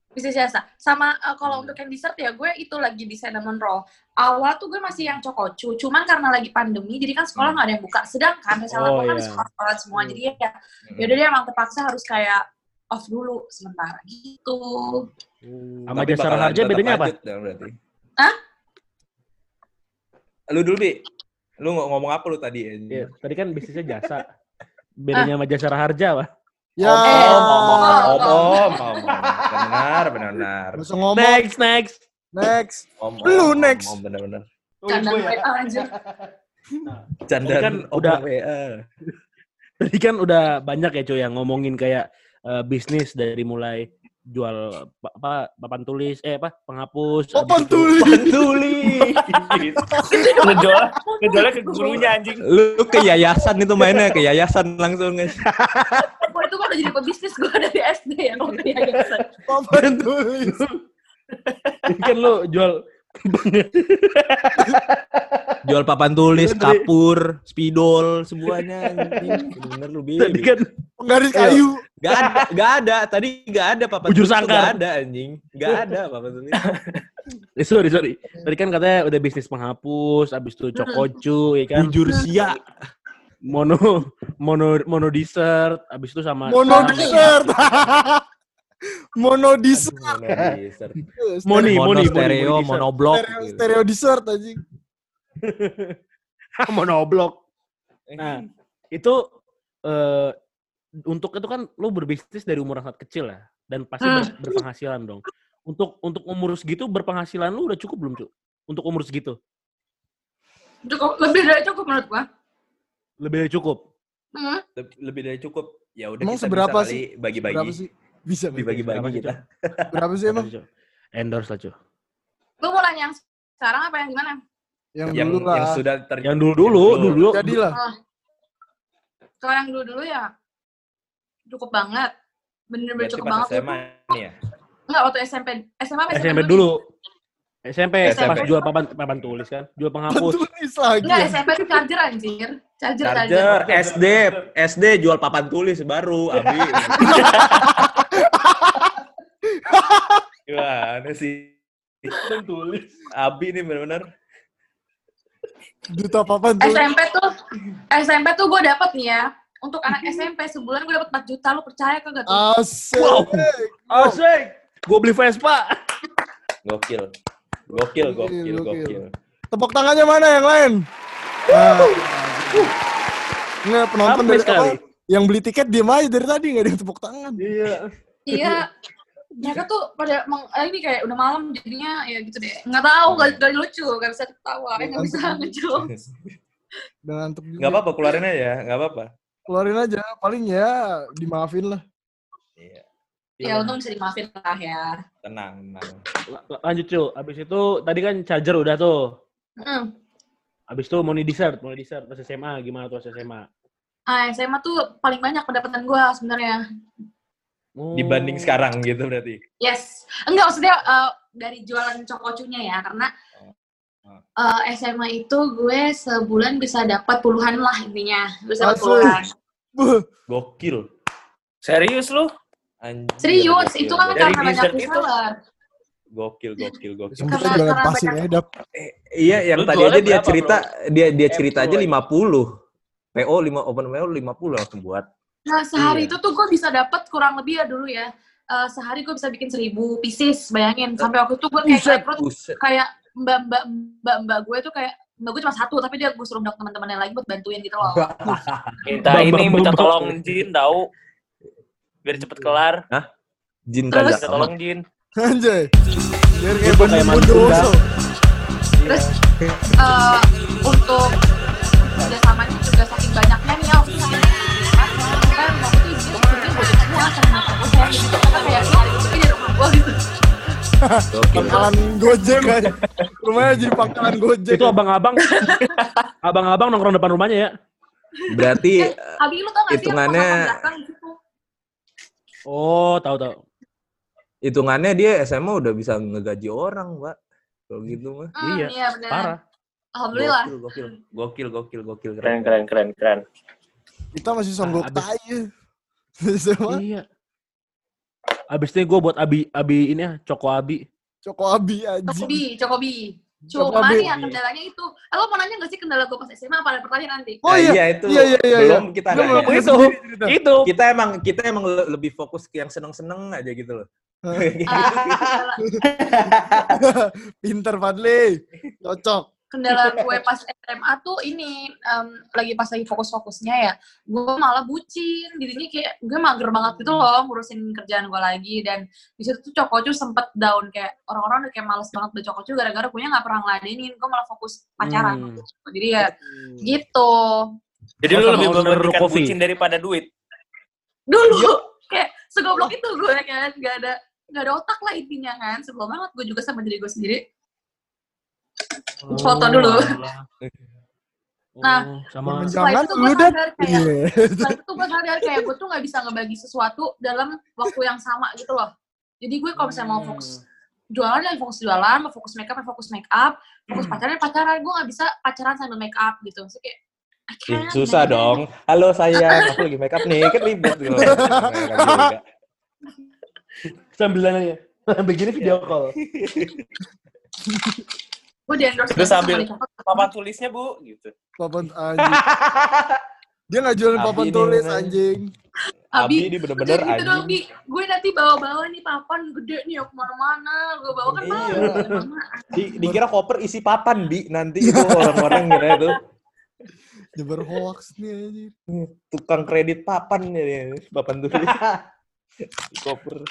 bisnis jasa sama eh, kalau untuk yang dessert ya gue itu lagi di cinnamon roll awal tuh gue masih yang cokocu cuman karena lagi pandemi jadi kan sekolah nggak ada yang buka sedangkan misalnya Oh, gue kan iya. di sekolah semua Hmm. jadi ya yaudah deh emang terpaksa harus kayak off dulu sementara gitu Sama Tapi jasa raharja bedanya apa? dong berarti. Hah? Lu dulu, Bi. Lu ng- ngomong apa lu tadi? Iya, tadi kan bisnisnya jasa. Bedanya sama jasa raharja, Pak. Ya, Om, om, om, Oh. Benar, benar, benar. Ngomong. Next, next. Next. Om, om, Lu next. Om, benar, benar. canda gue aja Candaan kan udah- WA. Tadi kan udah banyak ya, cuy, yang ngomongin kayak eh, bisnis dari mulai jual pa- apa papan tulis, eh apa penghapus, Papan tulis. Papan tulis. Ngejual, ngejualnya ke gurunya anjing. Lu ke yayasan itu mainnya, ke yayasan langsung guys. gue itu kan udah jadi pebisnis gue dari SD ya kalau kayak gitu Papan tulis. Kan lu jual Jual papan tulis, kapur, spidol, semuanya. Bener lu, Bi. tadi kan Penggaris kayu. Gak ada, gak ada. Tadi gak ada papan Bujur tulis sangkar. Gak ada anjing. Gak ada papan tulis. eh, sorry sorry. Tadi kan katanya udah bisnis penghapus, habis itu cokocu, ya kan? Bujur sia. Mono mono mono dessert, habis itu sama Mono sama- dessert. Mono dessert. Moni, mono moni, moni, stereo, monoblok. Stereo, stereo dessert anjing. monoblok. Nah, itu eh untuk itu kan lu berbisnis dari umur sangat kecil ya dan pasti ber- berpenghasilan dong. Untuk untuk umur segitu berpenghasilan lu udah cukup belum, Cuk? Untuk umur segitu. cukup lebih dari cukup menurut gue Lebih dari cukup. hmm. Leb- Lebih dari cukup. Ya udah kita seberapa bisa sih? kali bagi-bagi. Berapa sih? Bisa bagi. Dibagi-bagi kita. Berapa sih emang? Endorse lah, Cuk. lu mau nanya yang sekarang apa yang gimana Yang, Yang, dulu lah. yang sudah terjadi. Yang dulu dulu, dulu. dulu. Jadilah. kalau yang dulu dulu ya cukup banget bener-bener cukup pas banget SMA nih ya. Enggak, waktu SMP. SMA apa SMP dulu. SMP, SMP. pas jual papan papan tulis kan, jual penghapus. Tulis lagi. Enggak, SMP itu charger anjir. Charger, Charger, SD, SD jual papan tulis baru, Abi. Gimana sih? tulis. Abi nih benar-benar. Duta papan tulis. SMP tuh, SMP tuh gue dapet nih ya. Untuk anak SMP sebulan gue dapet 4 juta, lu percaya kagak tuh? Asik. Wow. Asik. Gue beli Vespa. Gokil. Gokil, gokil, Gokil, gokil. Tepuk tangannya mana yang lain? Nah. Nggak, penonton Sampai dari sekali. awal yang beli tiket diem aja dari tadi nggak ada yang tepuk tangan. Iya. Iya. Mereka tuh pada meng, eh, ini kayak udah malam jadinya ya gitu deh. Nggak tahu, gak, gak lucu, gak bisa ketawa, ya nggak bisa ngejokes. Dan ngantuk juga. Gak apa-apa, keluarin aja, gak apa-apa. Keluarin aja, paling ya dimaafin lah. Iya, Ya untung bisa dimaafin lah ya. tenang, tenang. La- la- Lanjut, Cuk. Abis itu tadi kan charger udah tuh. Hmm. Abis itu money dessert, money dessert pas SMA gimana tuh pas SMA? Ah, SMA tuh paling banyak pendapatan gue sebenarnya. Oh. Dibanding sekarang gitu berarti. Yes. Enggak, maksudnya eh, dari jualan cokocunya ya, karena eh, SMA itu gue sebulan bisa dapat puluhan lah intinya. Bisa dapat puluhan. Gokil. Serius lu? Anjir, Serius, gokil, itu kan. Dari karena banyak reseller. Gokil, gokil, gokil. Semua Karena- jualan karena pasir banyak- ya, Dap. Eh, iya, yang Lu tadi aja dia berapa, cerita, dia dia Eh, cerita aja bro. 50. PO 5 open PO 50 langsung buat. Nah, sehari Iya. itu tuh gue bisa dapat kurang lebih ya dulu ya. Eh, sehari gue bisa bikin seribu pieces, bayangin. Sampai waktu itu gue kayak Buset, rekrut buset. kayak mbak-mbak mbak-mbak gue tuh kayak mbak gue cuma satu, tapi dia gue suruh undang teman-teman yang lain buat bantuin gitu loh. Minta Bang, ini, minta tolong Jin tahu. Biar cepet kelar. Jin Terus- Minta tolong Jin. Anjay. Biar kayak. Bondowoso. Terus eh, untuk Pangkalan Gojek aja. Rumahnya jadi pangkalan Gojek. Itu abang-abang, abang-abang nongkrong depan rumahnya ya. Berarti Eh, Abi lu tau Hitungannya- gitu? Oh, tahu tahu. hitungannya dia SMA udah bisa ngegaji orang, Mbak. Kalau gitu mah. Hmm, Iya, iya benar. Parah. Alhamdulillah. Gokil, gokil, gokil, gokil, gokil. Keren, keren, keren, keren. Kita masih songgok Ah, abis- tai Sama Iya. Abis ini gue buat abi abi ini ya, Coko Abi. Coko Abi aja. Cokobi, Cokobi. Cokobi. Cuman ya kendalanya itu. Eh, lo mau nanya gak sih kendala gue pas SMA apa ada pertanyaan nanti? Oh Nah, iya. itu Iya, iya, iya, belum kita punya Itu. Itu. Kita emang kita emang le- lebih fokus ke yang seneng-seneng aja gitu loh. Ah, Pinter Fadli. Cocok. Kendala gue pas SMA tuh ini em, lagi pas lagi fokus-fokusnya ya gue malah bucin. Jadinya kayak gue mager banget gitu loh ngurusin kerjaan gue lagi. Dan di situ tuh Cokocu sempet down kayak orang-orang udah kayak males banget udah Cokocu gara-gara gue nggak pernah ngeladenin. Gue malah fokus pacaran. Hmm. jadi ya gitu. Jadi lu lebih mementingkan bucin daripada duit. dulu. Kayak segoblok itu gue kan. Gak ada gak ada otak lah intinya kan. Sebelum banget gue juga sama diri gue sendiri Foto dulu. Nah, Oh, sama Jangan setelah itu gue sadar kayak Iya. setelah itu tuh gue sadar kayak gue tuh nggak bisa ngebagi sesuatu dalam waktu yang sama gitu loh jadi gue kalau misalnya mau fokus jualan ya fokus jualan mau fokus makeup ya fokus makeup fokus pacaran ya pacaran gue nggak bisa pacaran sambil make up gitu Maksudnya kayak Ih, susah dong. Halo sayang, aku lagi make up nih. Kan ribet gitu. Nggak juga. sambil nanya. Begini video call. gue di endorse Terus sambil-. Papan tulisnya, Bu, gitu. Papan anjing. Dia nggak jualin Abi papan tulis namanya. anjing. Abi Abi ini bener-bener Udah gitu dong, anjing. Bi. Gue nanti bawa-bawa nih papan gede nih aku ke mana-mana. Gue bawa kan Iya. malu. Di- dikira koper isi papan, Bi. Nanti itu orang-orang kira itu Nyebar hoax nih anjing. tukang kredit papan ya. Papan tulis. Di koper.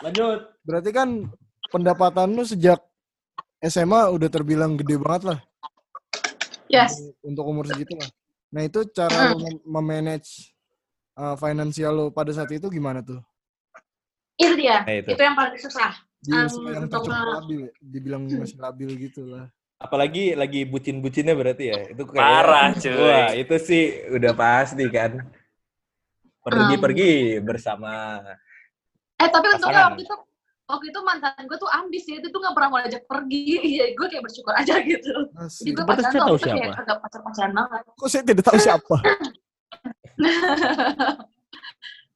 Lanjut. Berarti kan pendapatan lu sejak SMA udah terbilang gede banget lah Yes. untuk umur segitu lah. Nah itu cara mem- memanage uh, finansial lu pada saat itu gimana tuh? Itu dia. Nah, itu. Itu yang paling susah. Di Um, usia yang untuk labil, dibilang masih labil gitu lah. Apalagi lagi bucin-bucinnya berarti ya. Itu kayak Parah, cuy. Wah, itu sih udah pasti kan. Pergi-pergi bersama. Eh tapi untungnya waktu itu waktu itu mantan gue tuh ambis ya, itu tuh gak pernah mau ajak pergi. Jadi gue kayak bersyukur aja gitu. Jadi gue pacaran tuh tahu itu kayak siapa. agak pacar-pacaran banget. Kok saya tidak tahu siapa?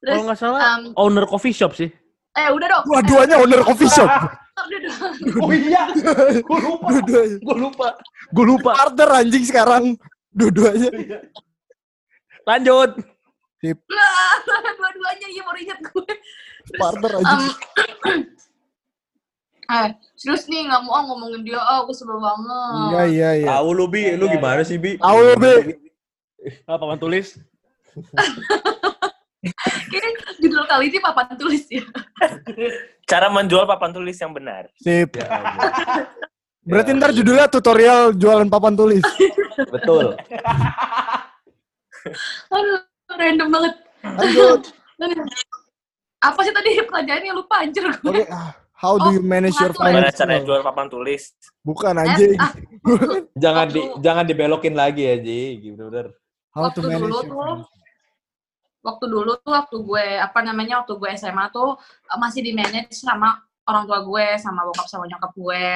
Terus, Kalau nggak salah um, owner coffee shop sih. eh udah dong. Dua-duanya owner coffee shop. Oh iya, gue lupa. Gue lupa. Gue lupa. Partner anjing sekarang. Dua-duanya. Lanjut. Lah, dua-duanya iya inget gue. Terus, Partner anjing. um, eh, terus nih nggak mau ah ngomongin dia, ah gue sebel banget. Iya iya iya. Tahu lu, Bi. Lu gimana sih, Bi? Tahu lu, Bi. Apa papan tulis? Kayaknya judul kali ini papan tulis ya. Cara menjual papan tulis yang benar. Sip. Ya ampun. Berarti Ya ntar ampun. judulnya tutorial jualan papan tulis. Betul. Aduh, random banget. Lanjut. Apa sih tadi pertanyaannya lupa anjir gue. Oke. ah, How do you manage your ya. Gimana finance? caranya jual papan tulis? Bukan anjing. ah, Jangan di jangan dibelokin lagi ya, Ji. Gitu bener. How to waktu manage dulu your tuh, waktu dulu tuh waktu gue apa namanya waktu gue SMA tuh eh, masih di manage sama orang tua gue sama bokap sama nyokap gue.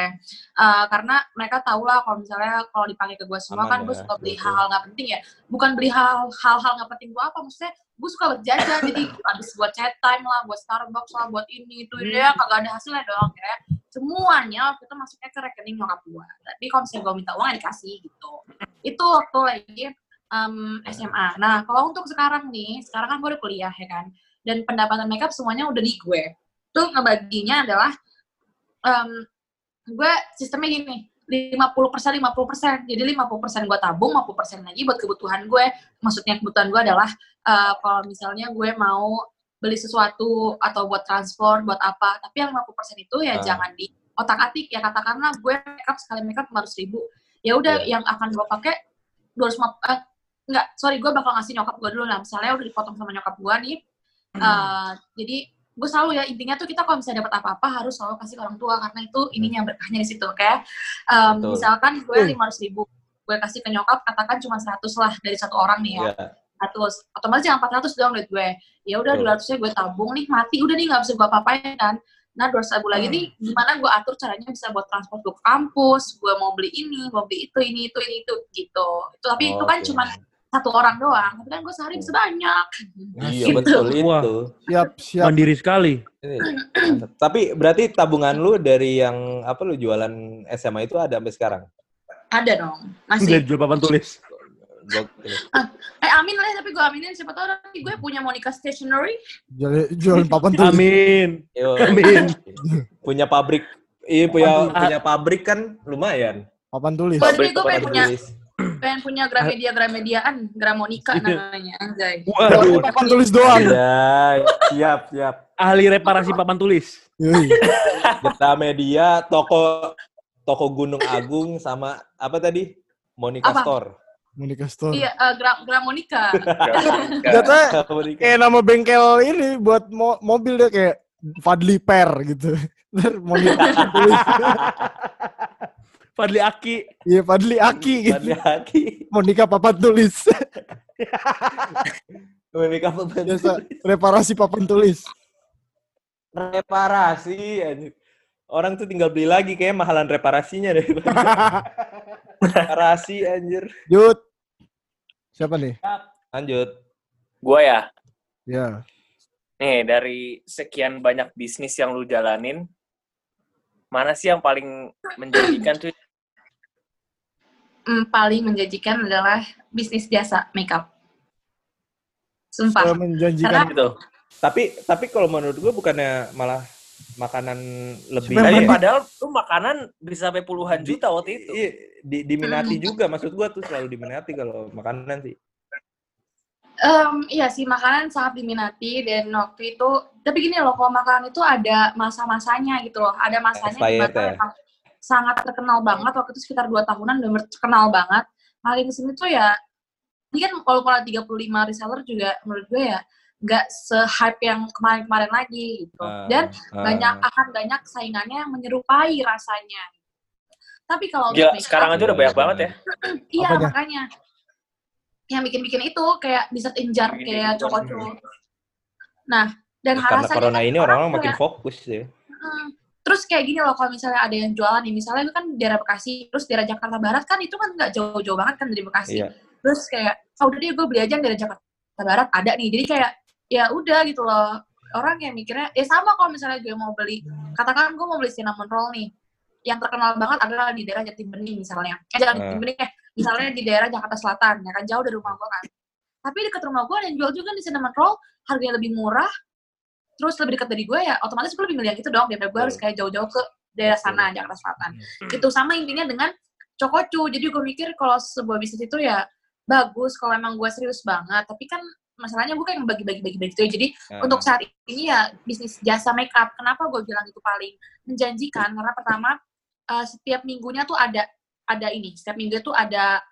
Eh, karena mereka tahu lah kalau misalnya kalau dipakai ke gue semua Aman kan gue ya, suka beli betul. hal-hal nggak penting ya. Bukan beli hal- hal-hal nggak penting gue apa maksudnya gue suka buat jajan jadi habis buat chat time lah buat Starbucks lah buat ini itu ini ya kagak ada hasilnya dong ya. Semuanya waktu itu masuknya ke rekening nyokap gue. Tapi kalau misalnya gue minta uang ya dikasih gitu. Itu waktu lagi em, SMA nah kalau untuk sekarang nih sekarang kan gue udah kuliah ya kan. Dan pendapatan makeup semuanya udah di gue tuh ngebaginya adalah em, gue sistemnya gini 50 persen 50 persen. Jadi 50 persen gue tabung 50 persen lagi buat kebutuhan gue maksudnya kebutuhan gue adalah eh, kalau misalnya gue mau beli sesuatu atau buat transport buat apa tapi yang 50 persen itu ya Ah. jangan di otak atik. Ya katakanlah gue makeup sekali makeup 500 ribu. Ya udah yang akan gue pakai 250 eh, enggak sorry gue bakal ngasih nyokap gue dulu lah. Misalnya udah dipotong sama nyokap gue nih eh, jadi gue selalu ya intinya tuh kita kalau misalnya dapat apa-apa harus selalu kasih ke orang tua karena itu ininya berkahnya di situ kayak em, Betul. misalkan gue lima ratus ribu gue kasih ke nyokap katakan cuma 100 lah dari satu orang nih ya. Iya. 100 otomatis yang 400 dong duit gue. Ya udah Betul. 200 nya gue tabung nih mati. Udah nih nggak bisa gue apa-apain kan. Nah 200 ribu lagi nih gimana gue atur caranya bisa buat transport gue ke kampus gue mau beli ini mau beli itu ini itu ini itu gitu. Itu tapi itu kan Oke. cuma satu orang doang tapi kan gue sehari bisa banyak Iya Gitu. betul Wah. itu. Siap, siap. Mandiri sekali. Tapi berarti tabungan lu dari yang apa lu jualan SMA itu ada sampai sekarang? ada dong Udah masih jual papan tulis. Gokil. eh amin lah tapi gue aminin siapa tahu nanti gue punya Monica Stationery Jual, jualan papan tulis. Amin. Yo, Amin. punya pabrik. Iya punya Papan punya pabrik kan lumayan. Papan tulis. Pabrik gue pengen punya Tulis. Pengen punya Gramedia Gramediaan Gramonica namanya anjay Waduh. Papan tulis doang. Iya, siap siap. Ahli reparasi papan tulis. Yoi. Kita media toko toko Gunung Agung sama apa tadi? Monica Apa? Store. Monica Store. iya eh, Gra Gramonica Jatuhnya Monica. kayak nama bengkel ini buat mo- mobil dia kayak Fadli Per gitu. Monica papan tulis. Fadli Aki. Iya Fadli Aki gitu. Fadli Haki. Monica papan tulis. Monica apa? Biasa reparasi papan tulis. Reparasi anjir. Orang tuh tinggal beli lagi kayak mahalan reparasinya deh. Reparasi anjir. Jut. Siapa nih? Lanjut. Gue ya, Ya. nih dari sekian banyak bisnis yang lu jalanin, mana sih yang paling menjanjikan tuh? Hmm, paling menjanjikan adalah bisnis jasa makeup sumpah Saya menjanjikan. Gitu. Tapi tapi kalau menurut gua bukannya malah makanan lebih Tapi Iya, padahal tuh makanan bisa sampai puluhan juta waktu itu. iya, di, diminati juga maksud gua tuh selalu diminati kalau makanan sih. Em, iya sih makanan sangat diminati dan waktu itu tapi gini loh kalau makanan itu ada masa-masanya gitu loh ada masanya di mana ya? Sangat terkenal banget waktu itu sekitar dua tahunan udah terkenal banget makin ke sini tuh ya ini kan kalau kalau 35 reseller juga menurut gue ya nggak se-hype yang kemarin-kemarin lagi gitu Ah, dan ah. banyak akan banyak saingannya yang menyerupai rasanya tapi kalau Gila, untuk makeup, sekarang aja udah banyak banget ya. Iya Apanya? makanya yang bikin-bikin itu kayak dessert injar kayak cokocro. Nah dan Karena rasanya corona kan ini orang-orang makin fokus ya. Hmm. Terus kayak gini loh kalau misalnya ada yang jualan nih, misalnya itu kan daerah Bekasi, terus daerah Jakarta Barat kan itu kan nggak jauh-jauh banget kan dari Bekasi. Iya. Terus kayak, ah udah deh gue beli aja yang daerah Jakarta Barat ada nih. Jadi kayak ya udah gitu loh. Orang yang mikirnya, ya sama kalau misalnya gue mau beli, katakan gue mau beli cinnamon roll nih, yang terkenal banget adalah di daerah Jatibening misalnya. Eh jangan Ah. Jatibening eh, misalnya di daerah Jakarta Selatan, ya kan jauh dari rumah gue kan. Tapi dekat rumah gue ada yang jual juga nih cinnamon roll, harganya lebih murah, terus lebih dekat dari gue ya, otomatis gue lebih milih yang itu dong, daripada gue harus kayak jauh-jauh ke daerah sana, Jakarta Selatan. Itu sama intinya dengan Cokocu. Jadi gue mikir kalau sebuah bisnis itu ya bagus kalau emang gue serius banget. Tapi kan masalahnya gue kayak bagi-bagi-bagi gitu ya. Jadi Nah, untuk saat ini ya bisnis jasa makeup. Kenapa gue bilang itu paling menjanjikan? Karena pertama eh, setiap minggunya tuh ada ada ini. Setiap minggu tuh ada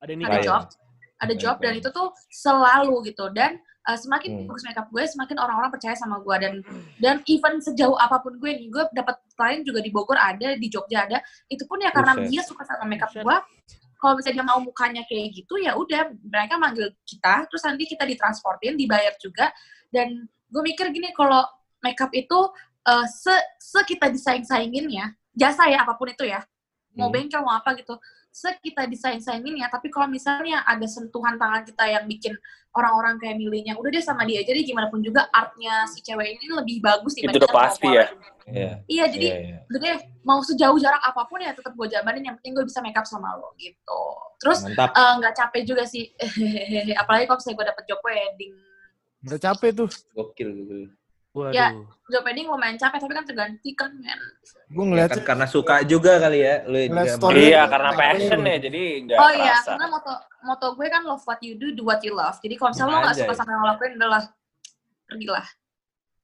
Ada ini ada job, ada job dan itu tuh selalu gitu. Dan eh, semakin Hmm. bagus makeup gue, semakin orang-orang percaya sama gue dan dan even sejauh apa pun gue nih, gue dapat klien juga di Bogor ada, di Jogja ada. Itu pun ya karena Buset. dia suka sama makeup gue. Kalau misalnya dia mau mukanya kayak gitu ya udah mereka manggil kita, terus nanti kita ditransportin, dibayar juga. Dan gue mikir gini kalau makeup itu eh, se se kita disaing-saingin ya jasa ya apa pun itu ya mau Hmm. bengkel mau apa gitu se kita disaing-saingin ya tapi kalau misalnya ada sentuhan tangan kita yang bikin orang-orang kayak milihnya udah deh sama dia jadi gimana pun juga artnya si cewek ini lebih bagus Itu udah pasti ya. orang. Iya. iya jadi Iya, iya. udah deh mau sejauh jarak apa pun ya tetap gue jabanin yang penting gue bisa make up sama lo gitu terus eh, nggak capek juga sih apalagi kalau misalnya gue dapet job wedding Udah capek tuh. Gokil gitu. Waduh. Ya. job wedding lumayan capek tapi kan terganti kan men Gue Ya ngeliat kan karena suka juga kali ya. Lu. Iya, karena passion ya, jadi nggak oh iya karena moto moto gue kan love what you do do what you love jadi kalau misalnya lo nggak suka sama yang lo lakuin udahlah pergilah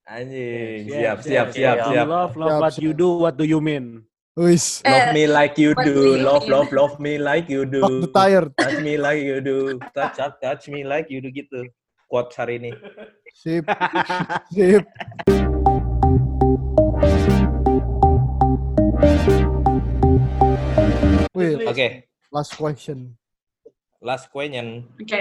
Anjing. Siap, siap, siap, siap. Love, love Siap, what siap. you do, what do you mean? Wis. Love Eh, me like you do Love, love, love me like you do. Fuck the tired. Touch me like you do. Touch, touch, touch me like you do gitu. Quote hari ini. Sip. Sip. Oke, last question. last question. oke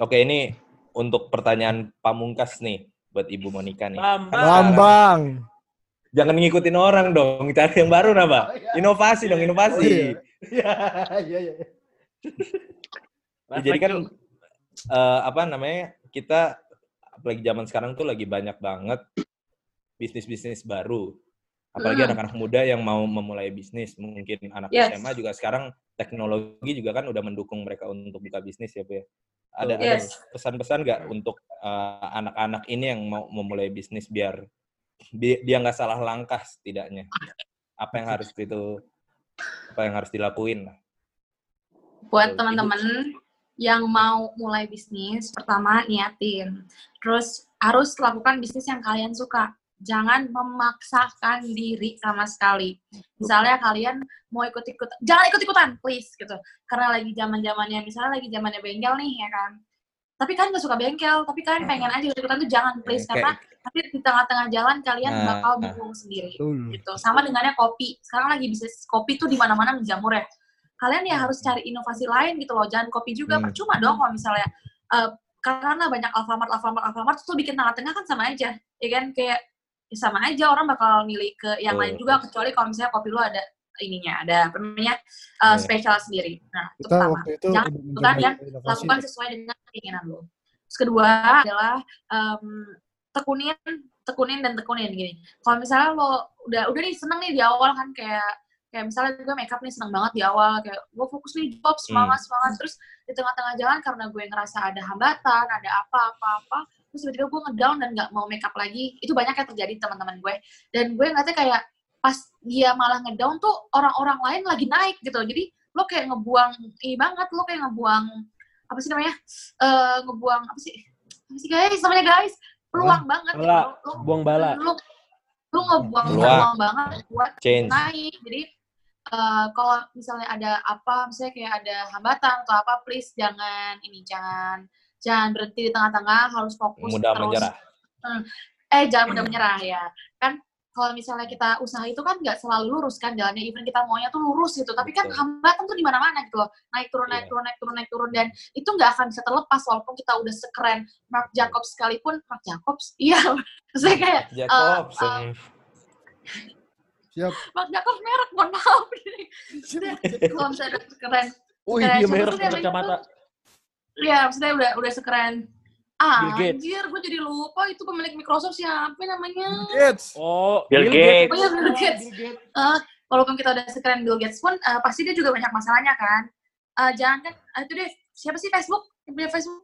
Oke, ini untuk pertanyaan pamungkas nih buat Ibu Monica nih. Bambang. Lambang. Jangan ngikutin orang dong, cari yang baru napa? Inovasi dong, inovasi. Iya, iya, iya. Ya, jadi kan eh, apa namanya? Kita apalagi zaman sekarang tuh lagi banyak banget bisnis-bisnis baru. Apalagi Hmm. anak-anak muda yang mau memulai bisnis, mungkin anak Yes. SMA juga sekarang teknologi juga kan udah mendukung mereka untuk buka bisnis ya, Bu ya. Ada ada Yes. pesan-pesan nggak untuk eh, anak-anak ini yang mau memulai bisnis biar bi- dia nggak salah langkah setidaknya? Apa yang harus itu apa yang harus dilakuin buat teman-teman yang mau mulai bisnis pertama niatin terus harus lakukan bisnis yang kalian suka jangan memaksakan diri sama sekali misalnya kalian mau ikut-ikut jangan ikut-ikutan please gitu karena lagi zaman zamannya misalnya lagi zamannya bengkel nih ya kan tapi kan nggak suka bengkel tapi kalian pengen aja ikut-ikutan tuh jangan please karena nanti di tengah-tengah jalan kalian Nah, bakal nah. bingung sendiri Betul. gitu. Sama dengannya kopi. Sekarang lagi bisnis kopi tuh di mana-mana menjamur ya. Kalian ya harus cari inovasi lain gitu loh. Jangan kopi juga Hmm. percuma dong kalau misalnya eh, karena banyak Alfamart, Alfamart, Alfamart tuh bikin tengah-tengah kan sama aja. Ya kan kayak ya sama aja orang bakal milih ke yang lain Betul. juga kecuali kalau misalnya kopi lu ada ininya, ada apa namanya eh, Iya. spesial sendiri. Nah, itu Kita pertama. itu Jangan lakukan yang lakukan sesuai dengan keinginan lo. Terus kedua adalah em, tekunin, tekunin dan tekunin gini. Kalau misalnya lo udah udah nih seneng nih di awal kan kayak kayak misalnya gue makeup nih seneng banget di awal kayak gue fokus nih job semangat semangat terus di tengah-tengah jalan karena gue ngerasa ada hambatan ada apa-apa-apa terus tiba-tiba gue ngedown dan nggak mau makeup lagi itu banyak yang terjadi di teman-teman gue dan gue ngeliatnya kayak pas dia malah ngedown tuh orang-orang lain lagi naik gitu jadi lo kayak ngebuang ini banget lo kayak ngebuang apa sih namanya Eh ngebuang apa sih apa sih guys namanya guys peluang banget gitu. Bala. lo, Buang bala. lo, lo ngebuang peluang banget buat Change. naik jadi eh, kalau misalnya ada apa misalnya kayak ada hambatan atau apa please jangan ini jangan jangan berhenti di tengah-tengah harus fokus Mudah terus. menyerah. eh jangan mudah menyerah ya. Kan kalau misalnya kita usaha itu kan nggak selalu lurus kan jalannya. Even kita maunya tuh lurus gitu. Tapi kan Betul. hambatan tuh di mana-mana gitu loh. Naik turun naik Iya. turun naik turun naik turun. Dan itu nggak akan bisa terlepas walaupun kita udah sekeren Mark Jacobs sekalipun. Mark Jacobs? Iya. Maksudnya kayak Jacobson. Siap. Mark Jacobs merek mohon maaf nih kalau misalnya udah sekeren Wih, Kayak dia tuh dia kacamata. Iya, maksudnya udah udah sekeren. Ah, Bill Gates. anjir, gue jadi lupa itu pemilik Microsoft siapa namanya. Gates. Oh, Bill Gates. Oh iya, Bill Gates. Eh, walaupun kita udah sekeren Bill Gates pun, eh, pasti dia juga banyak masalahnya kan. Eh, jangan kan, ah, itu deh, siapa sih Facebook? Yang punya Facebook?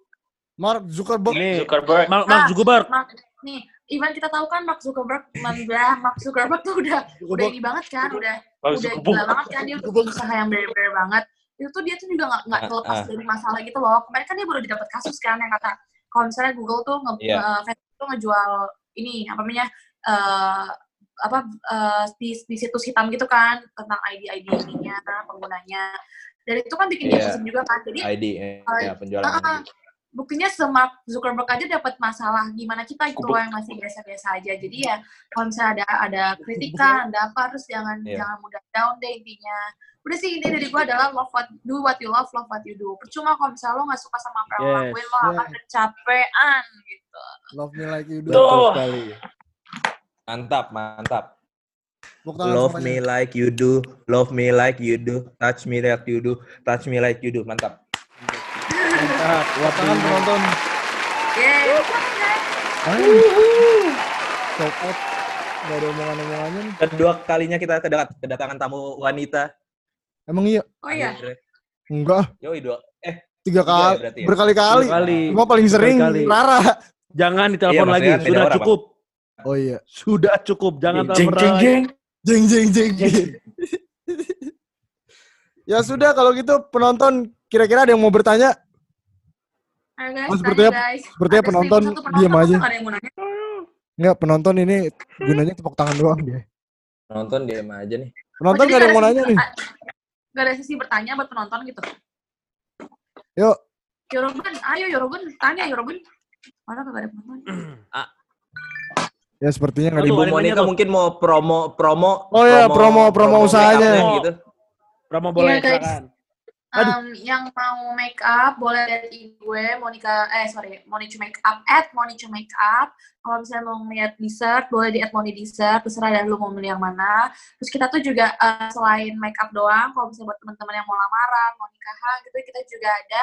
Mark Zuckerberg. Ini Zuckerberg. Mark, Mark Ah. Zuckerberg. Mark, nih, even kita tahu kan Mark Zuckerberg, man, ya, Mark Zuckerberg tuh udah udah ini banget kan, udah Mark udah gila banget kan dia udah usaha yang bener-bener banget itu tuh dia tuh juga nggak nggak Ah, terlepas ah. dari masalah gitu loh kemarin kan dia baru didapat kasus kan yang kata kalau misalnya Google tuh nge Iya. nge- Facebook tuh ngejual ini apa namanya eh, apa eh, di, di situs hitam gitu kan tentang ID ID ininya penggunanya dan itu kan bikin dia Iya. pusing juga kan jadi ID eh, ya penjualan ah. ID. Buktinya semak Zuckerberg aja dapat masalah gimana kita loh yang masih biasa-biasa aja jadi ya kalau misalnya ada ada kritikan ada apa harus jangan Iya. jangan mudah down deh intinya udah sih ini dari gua adalah love what do what you love love what you do percuma kalau misalnya lo nggak suka sama apa Yes. lakuin lo akan kecapean gitu Love me like you do. Tuh. sekali. Mantap, mantap. Love me like you do, love me like you do, touch me like you do, touch me like you do. Mantap. Mantap. Buat tangan penonton. Yeay. Shout out. Gak ada omongan-omongannya nih. Kedua kalinya kita kedat- kedatangan tamu wanita. Emang iya? Oh iya. Enggak. Yoi dua. Eh, Tiga ya kali. berarti ya? Berkali-kali. Dua kali. Cuma paling sering Berkali. Rara. Jangan Iya, ditelepon lagi. maksudnya beda Sudah cukup. Oh iya. Sudah cukup. Jangan Jeng, telepon jeng, lagi. jeng. Jeng jeng jeng. jeng. ya sudah kalau gitu penonton kira-kira ada yang mau bertanya? Ayo guys, Oh, sepertinya- guys. sepertinya Ada penonton 1001 penonton, diem aja. masa nggak ada yang mau nanya? Enggak, penonton ini gunanya tepuk tangan doang dia. nonton diam aja nih. Penonton Oh, gak ada yang mau nanya nih. ah, Nggak ada sesi bertanya buat penonton gitu. Yuk, Yorogun, ayo Yorogun, tanya Yorogun. Mana kagak ada penonton? ya sepertinya nggak Ibu tuh. mungkin mau promo promo Oh iya, promo- promo usahanya. make up-nya gitu. Promo boleh Iya, guys. Um, yang mau make up boleh lihat gue Monica eh sorry Monicu make up at Monicu make up kalau misalnya mau ngeliat dessert boleh di at Moni dessert terserah dari lu mau milih yang mana. Terus kita tuh juga uh, selain make up doang kalau misalnya buat teman-teman yang mau lamaran mau nikahan gitu kita juga ada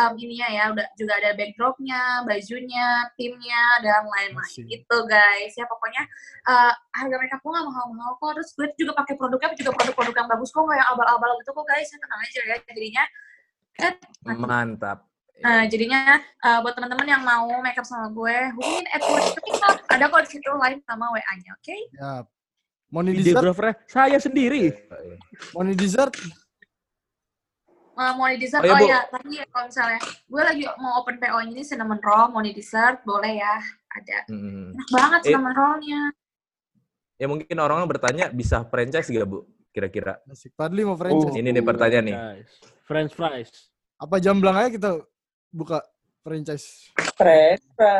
um, ininya ya udah juga ada backdropnya bajunya timnya dan lain-lain. Gitu guys. Ya pokoknya uh, harga makeup gue gak mahal-mahal kok. Terus gue juga pakai produknya juga produk-produk yang bagus kok nggak yang abal-abal gitu kok guys. Ya tenang aja ya jadinya. Eh, Mantap. Nah, jadinya uh, buat teman-teman yang mau makeup sama gue, hubungin Monica Makeup. Ada kok di situ lain sama WA-nya, oke? Ya. Money dessert, saya sendiri. money dessert. Uh, mau di dessert, Oh, oh, iya, Bu. ya, tadi kalau misalnya gue lagi mau open PO ini cinnamon roll, di dessert, boleh ya, ada. Hmm. Enak banget Eh. cinnamon roll-nya. Ya mungkin orang bertanya bisa franchise gak bu? Kira-kira. Padli mau franchise. Ini nih pertanyaan nih. French fries. Apa jamblang aja kita buka franchise.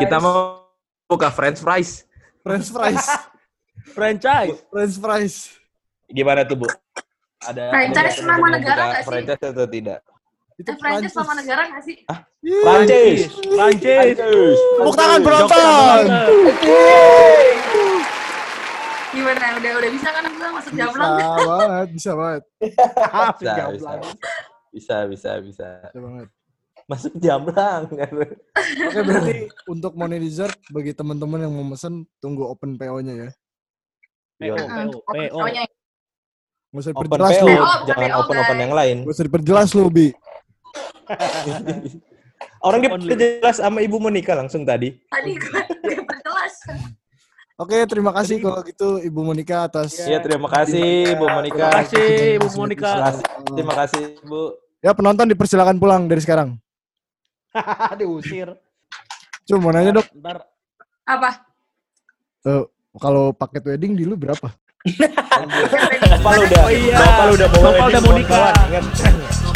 Kita mau buka French fries. French fries. Franchise. French fries. Gimana tuh bu? Ada Franchise nama negara nggak sih? Franchise atau tidak? Itu Eh, franchise sama negara nggak sih? Prancis. Prancis. Tepuk tangan penonton. Gimana? Udah udah bisa kan gue masuk Bisa banget, bisa banget. Bisa, Jamblang. bisa. Bisa, bisa, bisa. Bisa banget. Masuk jamblang. Oke berarti untuk money dessert bagi teman-teman yang mau mesen tunggu open PO-nya ya. PO, PO, open PO. Nggak usah open diperjelas PO, lu. Jangan open open yang lain. Nggak usah diperjelas lu, Bi. Orang diperjelas sama Ibu Monica langsung tadi. Tadi gue gue perjelas. Oke, terima kasih kalau gitu Ibu Monica atas Iya, terima kasih Bu Monica. Terima kasih, Bu Monica. Terima kasih, terima kasih Bu. Ya penonton dipersilakan pulang dari sekarang. Diusir. Cuma mau nanya dok, Ntar Apa? eh, kalau paket wedding di lu berapa? Bapak lu udah, Oh iya. Bapak lu udah bawa Bapak udah mau nikah.